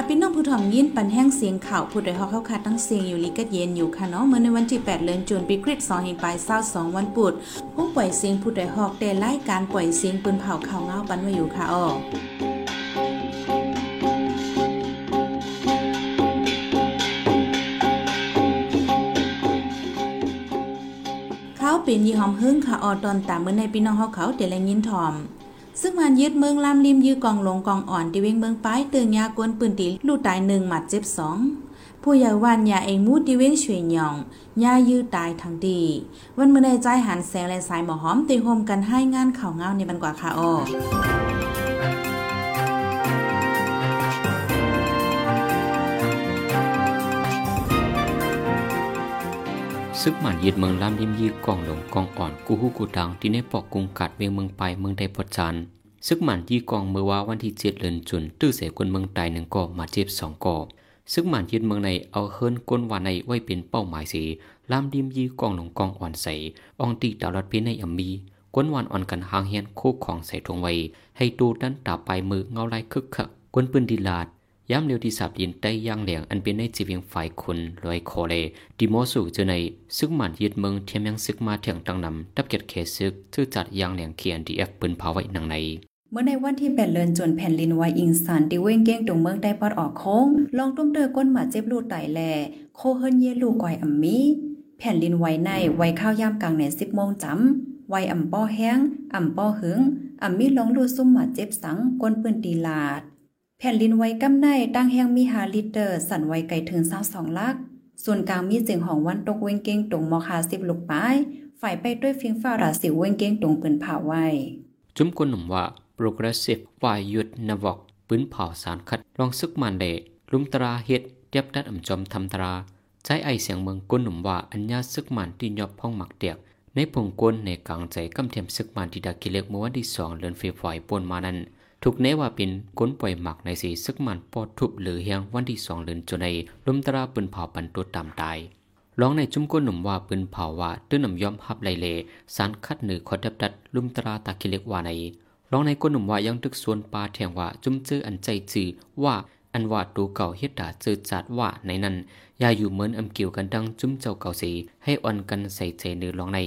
ค่ะพี่น้องผู้ถ่อมยินปันแห้งเสียงข่าวผู้ใดฮอกเข้าคาตั้งเสียงอยู่ลิกัดเย็นอยู่ค่ะเนาะเมื่อในวันที่ 8เดือนจุนปีคริสต์2แห่งปลาย22วันปุดผู้ปล่อยเสียงผู้ใดฮอกแต่ไล่การปล่อยเสียงปืนเผาข่าวเงาปันไว้อยู่ค่ะอ้อเขาเป็นยี่หอมหึ่งค่ะออตอนตามเมื่อในพี่น้องเฮาเขาแต่ละยินทอม ซึ่งมันยึดเมืองลำริมยือกองหลงกองอ่อนที่เวงเมืองป้ายเตืองยากวนปืนตีลูกตายหนึ่งหมัดเจ็บสองผู้ใหญ่วันยาเองมูดที่เวงช่วยหยองยายื้อตายทั้งดีวันเมื่อในใจหันแสงและสายหมอหอมตีโฮมกันให้งานข่าวเงาในบันกว่าค่ะอ้อซึกหมันยึดเมืองลำริมยีกองหลงกองอ่อนกูฮู้กูดังที่ในปอกกรุงกัดเวียงเมืองไปเมืองใดปดจัน ซึกหมันยีกองเมื่อว่าวันที่เจ็ดเดือนจุนตื้อเสกวนเมืองตายหนึ่งก่อมาเจ็บสองก่อซึกหมันยึดเมืองในเอาเฮิรนก้นวานในไว้เป็นเป้าหมายสีลำริมยีกองหลงกองอ่อนใสอองตีดาวรัดเพนในอัมมีก้นวานอ่อนกันหางเฮียนโคกของใส่ทงไว้ ให้ตูนั้นตาปมือเงาลายคึกคักกวนปืนดีลาดย้ำเร็วที่สับยินได้ย่างเหลียงอันเป็นในจีเวียงฝ่ายคนลอยคอเลดิโมสูเจอในซึกหมันยึดเมืองเทียมยังซึกมาเถียงตังนำดับเก็ดเคซึกชื่อจัดย่างเหลียงเขียนดีเอฟปืนเผาไว้หนังใน เมื่อในวันที่8เดือนจนแผ่นลินไวอิงสันที่เว้งเก้งตรงเมืองได้ปอดออกโค้ง ลองตุ้มเตอก้นหมาเจ็บลูกไตแล โคเฮินเยลูกก่อยอ่ำมี แผ่นลินไวในไวข้าวยามกลางใน10โมงจำไวอ่ำป้อแห้งอ่ำป้อหึงอ่ำมีลองลูซุ่มหมาเจ็บสังก้นปืนตีลาด แผ่นลินไวกำในตั้งแห้งมีหาลิตรสั่นไวไกลถึง22ลัก ส่วนกลางมีจึงของวันตกเว้งเก้งตรงมอคา10ลูกป้าย ฝ่ายไปด้วยฟิงฟ้าราสิวเว้งเก้งตรงปืนเผาไว้ จุ้มคนหนุ่มว่า progressive วายยุดนวอกปืนเผาสารคัดลองซึกมันเดลุมตราเฮ็ดเจ็บดัดอ่ำจอมทำตราใจไอเสียงเมืองก้นหนุ่มว่าอัญญาซึกมันที่ยอบพ้องหมักเตียก ในพงก้นในกลางใจกำเทียมซึกมันที่ดากิเล็กเมื่อวันที่สองเดือนเฟฟอยปนมานั้นถูกเนว่าเป็นก้นปล่อยหมักในสีซึกมันปอดทุบหรือเฮียงวันที่สองเดือนจนในลุมตราปืนเผาปันตัวตามตาย ร้องในจุ้มก้นหนุ่มว่าปืนเผาว่าตื้นหนุ่มยอมฮับไลเลสารคัดหนือขอดับดัดลุมตราตากิเล็กว่าในร้องในก้นหนุ่มว่ายังตึกส่วนปลาแทงว่าจุ้มเจออันใจจือว่าอันว่าตูเก่าเฮ็ดดาเจอจัดว่าในนั้นอย่าอยู่เหมือนอำเกี่ยวกันดังจุ้มเจ้าเก่าสีให้อ่อนกันใส่ใจเนื้อร้องใน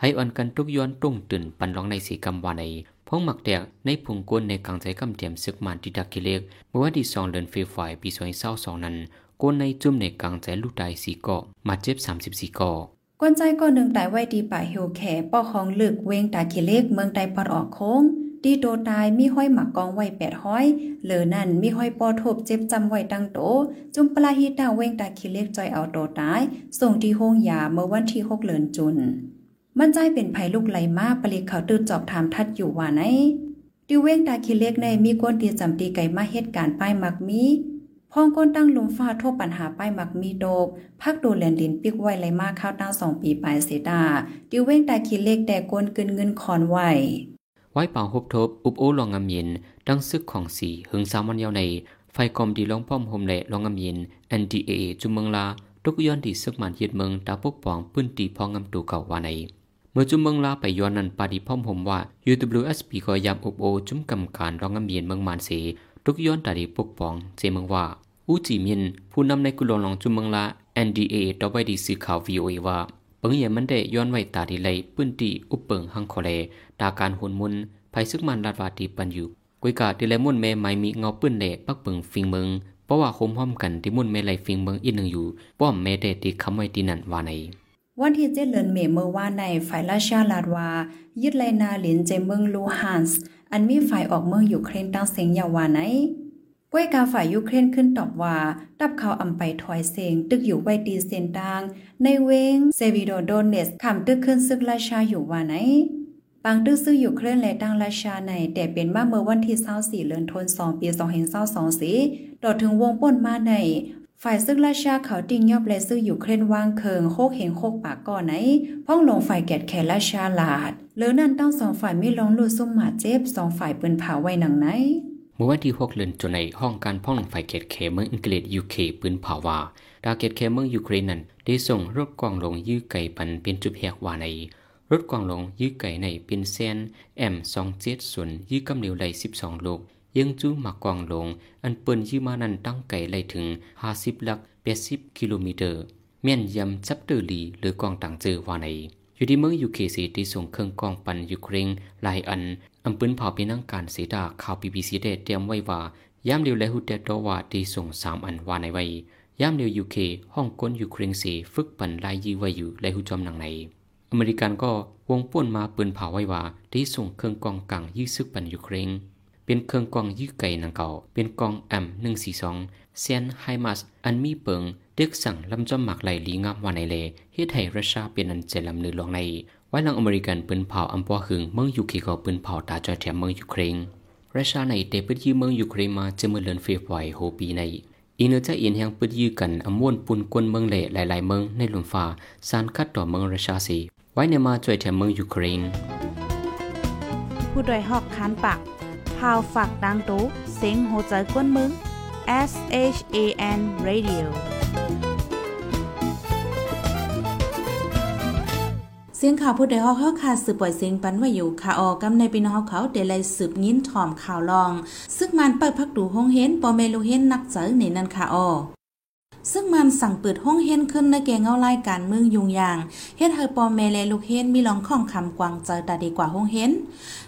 ให้อ่อนกันทุกย้อนตรงตื่นปันร้องในสีกำว่าในพ้องหมักแดกในพุงก้นในกลางใจกำเทียมซึกมันที่ดักกิเล็กเมื่อวันที่สองเดือนเฟฟายปีสองเศร้าสองนั้น ก้นในจุ้มในกลางใจลูกได้สีเกาะมาเจ็บสามสิบสี่เกาะก้นใจก็หนึ่งตายไว้ดีป่าเหี่ยวแขป้อของลึกเวงตากิเล็กเมืองไตปอดออกโค้งดีโตตายมีห้อยหมักกองไว้แปดห้อยเหลือนั่นมีห้อยปอทบเจ็บจำไว้ตั้งโต จุมปลาฮิตาเวงตากิเล็กจอยเอาโตตาย ส่งที่ห้องยาเมื่อวันที่หกเลือนจุน มันใจเป็นภัยลูกไหลมาปลิกเขาตื้อจอบถามทัดอยู่ว่าไหนดิเวงตากิเล็กในมีก้นตีจำตีไก่มาเหตุการณ์ป้ายมักมี พ้องก้นตั้งลุมฟ้าโทษปัญหาป้ายมักมีโดกพักโดแลนดินปิกไว้ไหลมากข้าวตั้งสองปีปลายเสดาดิวเว้งตากิเล็กแต่ก้นเกินเงินคอนไว้ไว้เป่าฮบทบ อุบโอลองงำเย็นดังซึกของสีหึงสามวันยาวใน ไฟกอมดีลองป้อมโฮมและลองงำเย็น NDA จุมเมืองลาทุกย้อนที่ซึกมันเย็ดเมืองตาปกป้องปื้นตีพองงำตูเก่าว่าในเมื่อจุมเมืองลาไปย้อนนั้นปาดีพ่อมโฮมว่า UWSP ก็ยามอุบโอจุมกำการรองงำเย็นเมืองมานเสทุกย้อนตาดีปกป้องเจเมืองว่า อูจีมิน ผู้นำในกุลองลองจุมเมืองลา NDA ต่อไปดีสื่อข่าว VOA ว่าปิงเยมันได้ย้อนไว้ตาดีไลยปื้นตีอุปเปิงหังคอเลตาการหุนมุนภัยซึกมันลาดวาตีปันอยู่กุยกาดิเลมุนเมไม่มีเงาปืนเล่ปักเปิงฟิงเมืองเพราะว่าคมห้อมกันที่มุนเมไลฟิงเมืองอีกหนึ่งอยู่ป้อมเมเดตีคำไว้ที่นั่นว่าในวันที่เจ็ดเดือนเมษเมื่อวานในฝ่ายราชาลาดวา ยึดไลนาหลินเจเมืองลูฮันส์อันมีฝ่ายออกเมืองยูเครนตั้งเสียงยาวาไหน ก้วยกาฝ่ายยูเครนขึ้นตอบว่าตับเขาอำไปถอยเสงตึกอยู่ไว้ตีเซนดังในเวงเซวิโดโดเนสขำตึกขึ้นซึกราชาอยู่ว่าไหนปางตึกซื้ออยู่เคลื่อนและตั้งราชาในแต่เป็นมาเมื่อวันที่24เดือนธันวาคมปี2522สีต่อถึงวงป่นมาในฝ่ายซึ่งราชาเขาติงยอบและซื้ออยู่เคลื่อนวางเคิงโคกเห็งโคกปากก่อนไหนพ้องลงฝ่ายแกดแขราชาลาดเลือนั่นตั้งสองฝ่ายไม่ลงลุดซุ่มหมาเจ็บสองฝ่ายปืนเผาไว้หนังไหน มื่อวันที่ 6 เดือนจุนในห้องการพ่องลงไฟเกตเคเมืองอังกฤษยูเคปืนเผาว่าดาวเกตเคเมืองยูเครนนั้นได้ส่งรถกองลงยื้อไก่ปันเป็นจุดแหกว่าใน รถกองลงยื้อไก่ในเป็นเซน M 2 7ส่วนยื้อกำเหลวไหล12ลูกยังจู้มากวางลง อันเปิ้นยื้อมานั้นตั้งไกลไล่ถึง50ลัก80กิโลเมตรแม่นยำจับเตอร์ลีหรือกองต่างเจอว่าในอยู่ที่เมืองยูเคซีที่ส่งเครื่องกองปันยูเครนหลายอัน อำปืนเผาเป็นนังการเสดาข่าวบีบีซีได้เตรียมไว้ว่ายามเดียวและหุดเดตว่าที่ส่งสามอันวาในไว้ยามเดียวยูเคฮ่องกงยูเครนสีฝึกปันลายยีไว้อยู่และหุจอมหนังใน อเมริกันก็วงป่วนมาปืนเผาไว้ว่าที่ส่งเครื่องกองกลางยื้อซึกปันยูเครนเป็นเครื่องกองยื้อไก่นังเก่า เป็นกองแอมหนึ่งสี่สองเซนไฮมัสอันมีเปิงเด็กสั่งลำจอมหมักไหลลีงามว่าในเลเฮ็ดให้รัสเซียเป็นอันเจลำนือลงใน ไว้หลังอเมริกันปืนเผาอัมพวหึงเมืองยูเคก็ปืนเผาตาจอยแถมเมืองยูเครนรัสเซียในเตปิดยืเมืองยูเครนมาจะเมื่อเลือนเฟบไวโฮปีในอีเนอจะอินแห่งปิดยืกันอมวนปุนกวนเมืองเละหลายๆเมืองในหลุมฟ้าสารคัดต่อเมืองรัสเซียสีไว้ในมาจอยแถมเมืองยูเครนผู้โดยหอกคานปากพาวฝากดังตู้เสียงโหใจกวนมึง S H A N Radio สียงข่าวผู้ใดฮอกเฮาค่ะสืบปล่อยเสียงปันว่าอยู่ค่ะออกกำในพี่น้องเขาเดลัยสืบยินถ่อมข่าวลอง ซึ่งมันเปิดพักดูห้องเห็นปอเมลูเห็นนักเจอในนั้นค่ะออซึ่งมันสั่งเปิดห้องเห็นขึ้นในแกงเอารายการเมืองยุงยางเฮ็ดให้ปอเมเลลูกเห็นมีลองข้องคำกวางเจอตาดีกว่าห้องเห็น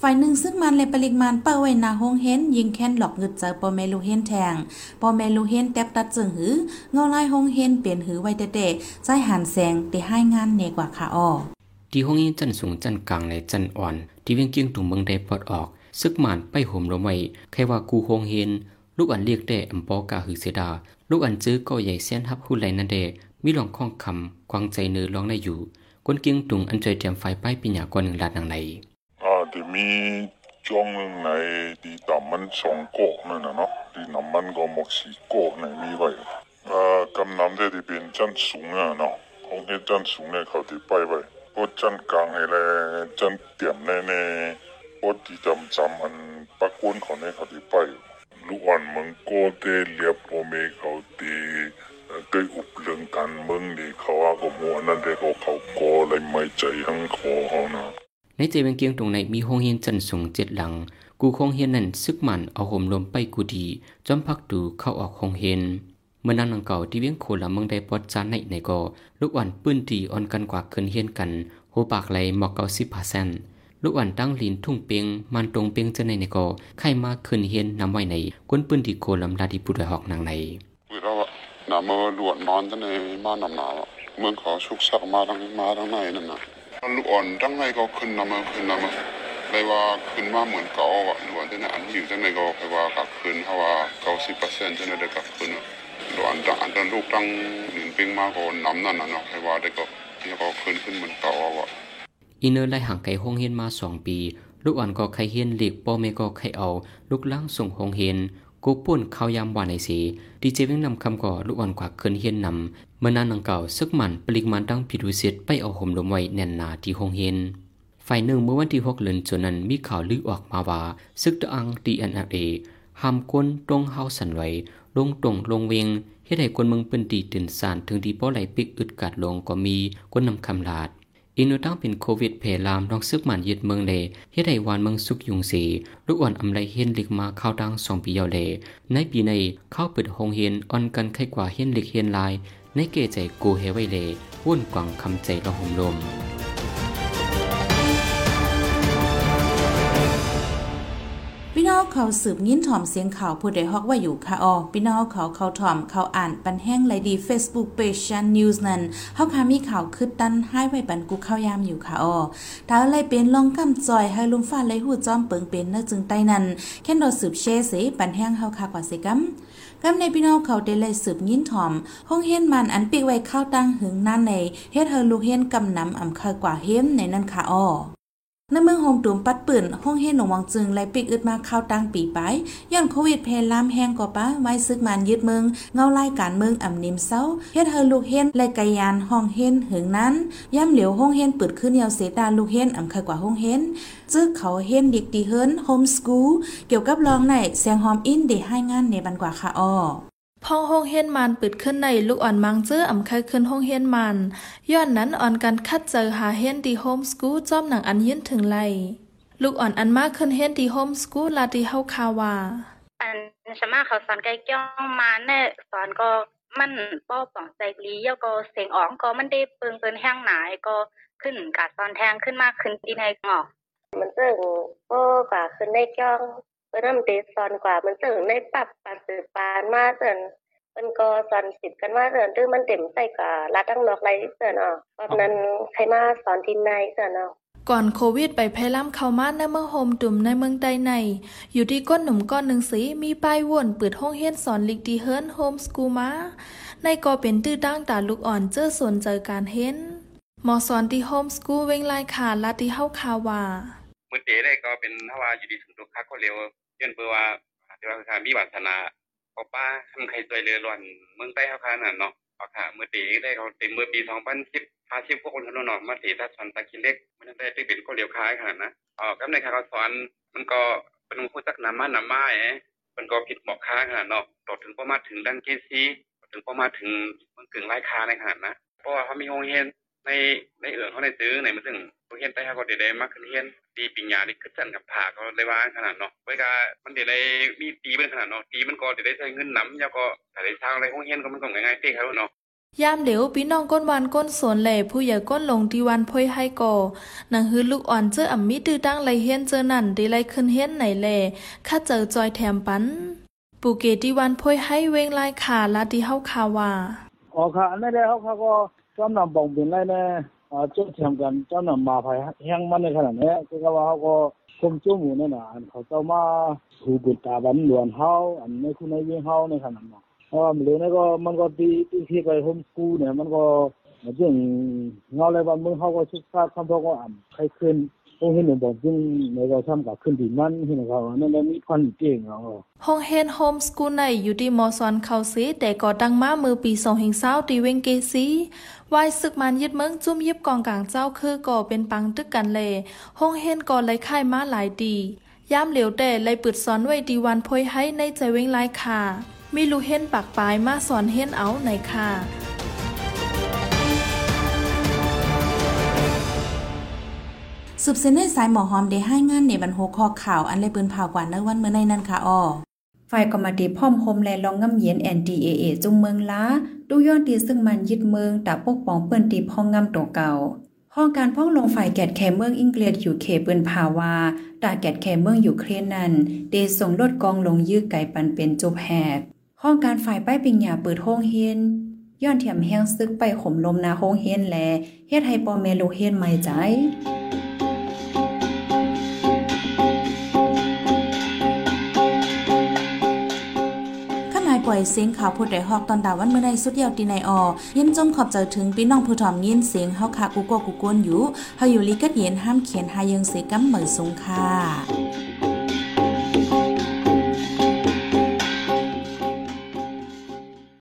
ฝ่ายหนึ่งซึ่งมันเลยปริมาณเป้าไว้นาห้องเห็นยิงแค้นหลอกเงิดเจอปอเมลูเห็นแทงปอเมลูเห็นแตบตัดจึงหือเงาลายห้องเห็นเปลี่ยนหือไว้เตะใจหันแสงได้ให้งานเนกว่าค่ะออ ที่ห้องนี้จันสูงจันกลางและจันอ่อน ที่เวียงเกียงถุงเมืองได้ปลดออก ซึกหมานไปห่มลมไว้ใครว่ากูโฮงเฮนลูกอันเรียกได้อำปอกาหือเสดา ลูกอันจื้อก็ใหญ่เส้นฮับหุ่นไหลนั่นเดมีหลองข้องคำกวางใจเนื้อร้องได้อยู่กวนเกียงตุงอันใจเตรียมไฟป้ายปิญญากว่าหนึ่งลาดนางในอ่าที่มีช่วงหนึ่งในที่ต่ำมันสองโกะนั่นนะเนาะที่น้ำมันก็หมกสีโกะในมีไว้อ่ากำน้ำได้ที่เป็นจันสูงอะเนาะของเฮ็ดจันสูงเนี่ยเขาที่ไปไว้ พดจันกลางให้แลจันเตี่ยมแน่แน่พดที่จำจำอันปักวนเขาเนี่ยเขาที่ไปลูกอ่อนมึงก็เตเรียบโอเมเขาตีกยอุบเรื่องการเมืองนี่เขาว่าก็มัวนั่นเด็กเขาก็เลยไม่ใจทั้งคอเขานะในใจเวียงเกียงตรงในมีห้องเฮียนจันสูงเจ็ดหลัง กูคงเฮียนนั่นซึกมันเอาห่มลมไปกูดีจอมพักดูเข้าออกห้องเฮียน เมื่อนานนังเก่าที่เวียงโคละเมืองได้ปอดจานในในก็ลูกอ่อนปื้นตีอ่อนกันกว่าขึ้นเฮียนกันโหปากไหลหมอกเกาสิบเปอร์เซ็นต์ลูกอ่อนตั้งลินทุ่งเปียงมันตรงเปียงจะในในก็ไข่มาขึ้นเฮียนนำไว้ในกวนปื้นตีโคลำลาดีผู้ดหอกนางในคือเราอะหนาเมื่อลวดนอนตั้งในบ้านนำหนาวเมืองเขาชุกสักมาทั้งมาทั้งในนั่นนะลูกอ่อนทั้งในก็ขึ้นนำมาขึ้นนำมาเลยว่าขึ้นมาเหมือนเก่าอะลวดที่ไหนอันอยู่ที่ไหนก็แค่ว่ากับขึ้นเพราะว่าเก้าสิบเปอร์เซ็นต์ที่ไหนได้กับขึ้น ลวดอันอันลูกตั้งหนึ่งปิงมาก็น้ำนั่นน่ะเนาะแค่ว่าได้ก็ที่ก็ขึ้นขึ้นเหมือนเก่าอะอีเนอร์ไล่ห่างไกลห้องเฮียนมาสองปี ลูกอ่อนก็ใครเฮียนเหล็กป้อแม่ก็ใครเอา ลูกล้างส่งห้องเฮียนกูป่นข้าวยามวานในสีดีเจเวียงนำคำก่อลูกอ่อนกว่าเคินเฮียนนำเมื่อนานนังเก่าซึกมันปริกมาณดังผิดวิเศษไปเอาห่มลมไว้แน่นหนาที่ห้องเฮียนฝ่ายหนึ่งเมื่อวันที่หกเดือนจนนั้นมีข่าวลือออกมาว่าซึกตะอังดีเอ็นเอห้ามก้นตรงเฮาสันไหว ลงตรงลงเวงเฮ็ดให้คนเมืองเป็นตีตื่นสานถึงดีป้อไหลปิกอึดกัดลงก็มีคนนำคำลาดอีกโนตั้งเป็นโควิดเพลามลองซึกมันยึดเมืองเลเฮ็ดให้วานเมืองสุกยุงสีลูกอ่อนอำไลเฮียนลิกมาเข้าดังสองปียาวเลในปีในเข้าเปิดโรงเรียนอ่อนกันไข้กว่าเฮียนลิกเฮียนลายในเกใจกูเฮไว้เลวุ่นกว่างคำใจละหมลม เขาสืบยินถ่อมเสียงข่าวผู้ใดฮอกว่าอยู่ค่ะออพี่น้องเขาเขาถ่อมเขาอ่านปันแห้งไลดี Facebook Page ชัน News นั้นเฮาค่ะมีข่าวคืดตันให้ไว้ปันกูเข้ายามอยู่ค่ะออถ้าอะไรเป็นลองกำจอยให้ลุงฟ้าเลยหู้จอมเปิงเป็นเนื้อจึงใต้นั้นแค่นดอสืบเชเสปันแห้งเฮาค่ะกว่าสิกำกำในพี่น้องเขาได้เลยสืบยินถ่อมห้องเฮียนมันอันปิกไว้ข้าวตั้งหึงนั่นในเฮ็ดเฮาลูกเฮียนกำนำอำคากว่าเฮียนในนั้นค่ะออ ในเมืองโฮมตูมปัดปืนห้องเฮหนงวังจึงไลปิกอึดมาเข้าตั้งปีไปย้อนโควิดเพลลามแห้งกว่าปะไว้ซึกมันยึดเมืองเงาไล่การเมืองอ่ำนิ่มเศร้าเฮ็ดเฮอลูกเฮนไลกายานห้องเฮนหึงนั้นย่ำเหลียวห้องเฮนเปิดขึ้นยาวเสดาลูกเฮนอ่ำเคยกว่าห้องเฮนจึกเขาเฮนดิกดีเฮินโฮมสกูลเกี่ยวกับรองในแสงหอมอินเดให้งานในบันกว่าค่ะออ พ่องห้องเฮียนมันปิดขึ้นในลูกอ่อนมังเจออ่ำไคขึ้นห้องเฮียนมันย้อนนั้นอ่อนการคัดเจอหาเฮียนดีโฮมสกูลจอมหนังอันยืนถึงไลลูกอ่อนอันมากขึ้นเฮียนที่โฮมสกูลลาที่เฮาคาว่าอันสมาเขาสอนไกจ้องมาแน่สอนก็มันป้อป่องใจลีเยาก็เสียงอ๋อกก็มันได้เปิงเปินแห้งหนายก็ขึ้นกาสอนแทงขึ้นมากขึ้นที่ในงอกมันซึ่งก็กาขึ้นในจ้อง เพิ่นนำเดสอนกว่ามันซึ่งในปรับปานสืบปานมาเซินมันก็สอนสิทธิ์กันว่าเซินตื้อมันเต็มใส่กับรัฐทั้งนอกไรเซินอะเพราะนั้นใครมาสอนที่ในเซินอะก่อนโควิดไปแพร่ล้ำเข้ามาในเมืองโฮมตุ่มในเมืองใดใน อยู่ที่ก้นหนุ่มก้อนหนึ่งสีมีป้ายว่นเปิดห้องเฮียนสอนลิกดีเฮิร์นโฮมสกูลมาในก็เป็นตื้อตั้งตาลูกอ่อนเจอสนเจอการเห็นหมอสอนที่โฮมสกูลเวงลายขาลาที่เฮาคาว่ามื้อเตได้ก็เป็นถ้าว่าอยู่ดีถึงตุกคักก็เร็ว ย้อนเพื่อว่าที่ว่าคือมีวาสนาเพราะป้าทำใครช่วเหลือล้วนเมืองใต้เฮาคานั่นเนาะเอาค่ะมื้อเตได้เขาเต็มเมื่อปี2010 50พาชิบพวกคนเขาเนาะมาตถ้าสอนตะคินเล็กมันได้ที่เป็นก็เร็วค้ายขนาดนะอ๋อกำในค่ะเขาสอนมันก็เป็นผู้จักนำมานำมาแหมันก็ผิดหมอกค้าขนาดเนาะต่อถึงประมาณถึงดันเกซีถึงประมาณถึงเมืองกึ่งรายคาในขนาดนะ เพราะว่าเขามีโรงเรียน ในในเอืองเขาได้ซื้อในมันถึงโรงเรียนใต้เขาก็ได้มากขึ้นเรียนตีปิญญาที่ขึ้นกันกับผาก็เลยว่าขนาดเนาะเวลามันได้ได้มีตีเป็นขนาดเนาะตีมันก็ได้ใช้เงินนำแล้วก็ถ้าได้สร้างอะไรโรงเรียนก็มันก็ง่ายๆเต้เขาเนาะยามเดี๋ยวพี่น้องก้นวานก้นสวนแหล่ผู้ใหญ่ก้นลงที่วันพ่อยให้ก่อหนังฮือลูกอ่อนเจออ่ำมีตื้อตั้งไรเฮียนเจอนั่นได้ไรขึ้นเฮียนไหนแหล่ข้าเจอจอยแถมปันปูเกที่วันพ่อยให้เวงลายขาลาที่เฮาคาว่าอ๋อค่ะอันนี้เขาเขาก็ จำนำบองเป็นไรเนี่ยอ่าจุดเทียมกันจำนำมาภายแห้งมันในขนาดนี้คือว่าเขาก็คุมจุ่มอยู่นั่นน่ะอันเขาเจ้ามาถูบุตรตาบันหลวนเฮาอันในคุณในเวียงเฮาในขนาดนั้นเพราะว่ามันเลยนี่ก็มันก็ตีตีที่ไปโฮมสกูลเนี่ยมันก็จึงเงาเลยว่ามึงเขาก็ศึกษาคำพวกก็อ่านใครขึ้น พวกนี้เนี่ยบอกจึงในเราทำกับขึ้นดินมันที่เขานั่นแล้วมีพันเก่งเนาห้องเฮนโฮมสกูลในอยู่ที่มอซอนเขาซีแต่ก่อตั้งมามือปีสองเฮงเศร้าตีเวงเกซีวายศึกมันยึดเมืองจุ่มยิบกองกลางเจ้าคือก่อเป็นปังตึกกันเลยห้องเฮนก่อเลยค่ายมาหลายดีย่ามเหลียวแต่เลยปิดสอนไว้ดีวันพอยให้ในใจเวงลายค่ะมีลูเฮนปากปลายมาสอนเฮนเอาในค่ะ สืบเส้นในสายหมอหอมได้ให้งานในบรรโหคอข่าวอันเลยปืนผ่าวกว่าในวันเมื่อในนั้นค่ะอ้อฝ่ายกรรมติพ่อมโฮมและลองง่ำเย็น NDAA จุงเมืองล้าดูย้อนตีซึ่งมันยึดเมืองตาปกป้องเปิ้นตีพ่องง่ำตัวเก่าห้องการพ่องลงฝ่ายแกดแคเมืองอังกฤษอยู่เคเปิ้นภาวาตาแกดแคเมืองอยู่เครนนั้นเดส่งรถกองลงยื้อไก่ปันเป็นจบแหกห้องการฝ่ายป้ายปิงหยาเปิดห้องเฮียนย้อนเถียมแห้งซึกไปข่มลมนาห้องเฮียนแลเฮ็ดให้ปอแม่ลูเฮียนไม่ใจ ข้านายปเสียงข่าวผู้ใดฮอกตอนดาวันเมื่อในสุดเยาวตีในออยินจมขอบใจถึงพี่น้องผู้ถ่อมยินเสียงเฮาคากูโกกูกวนอยู่เฮาอยู่ลีกัดเย็นห้ามเขียนหายังเสกำเหมยสงค่ะ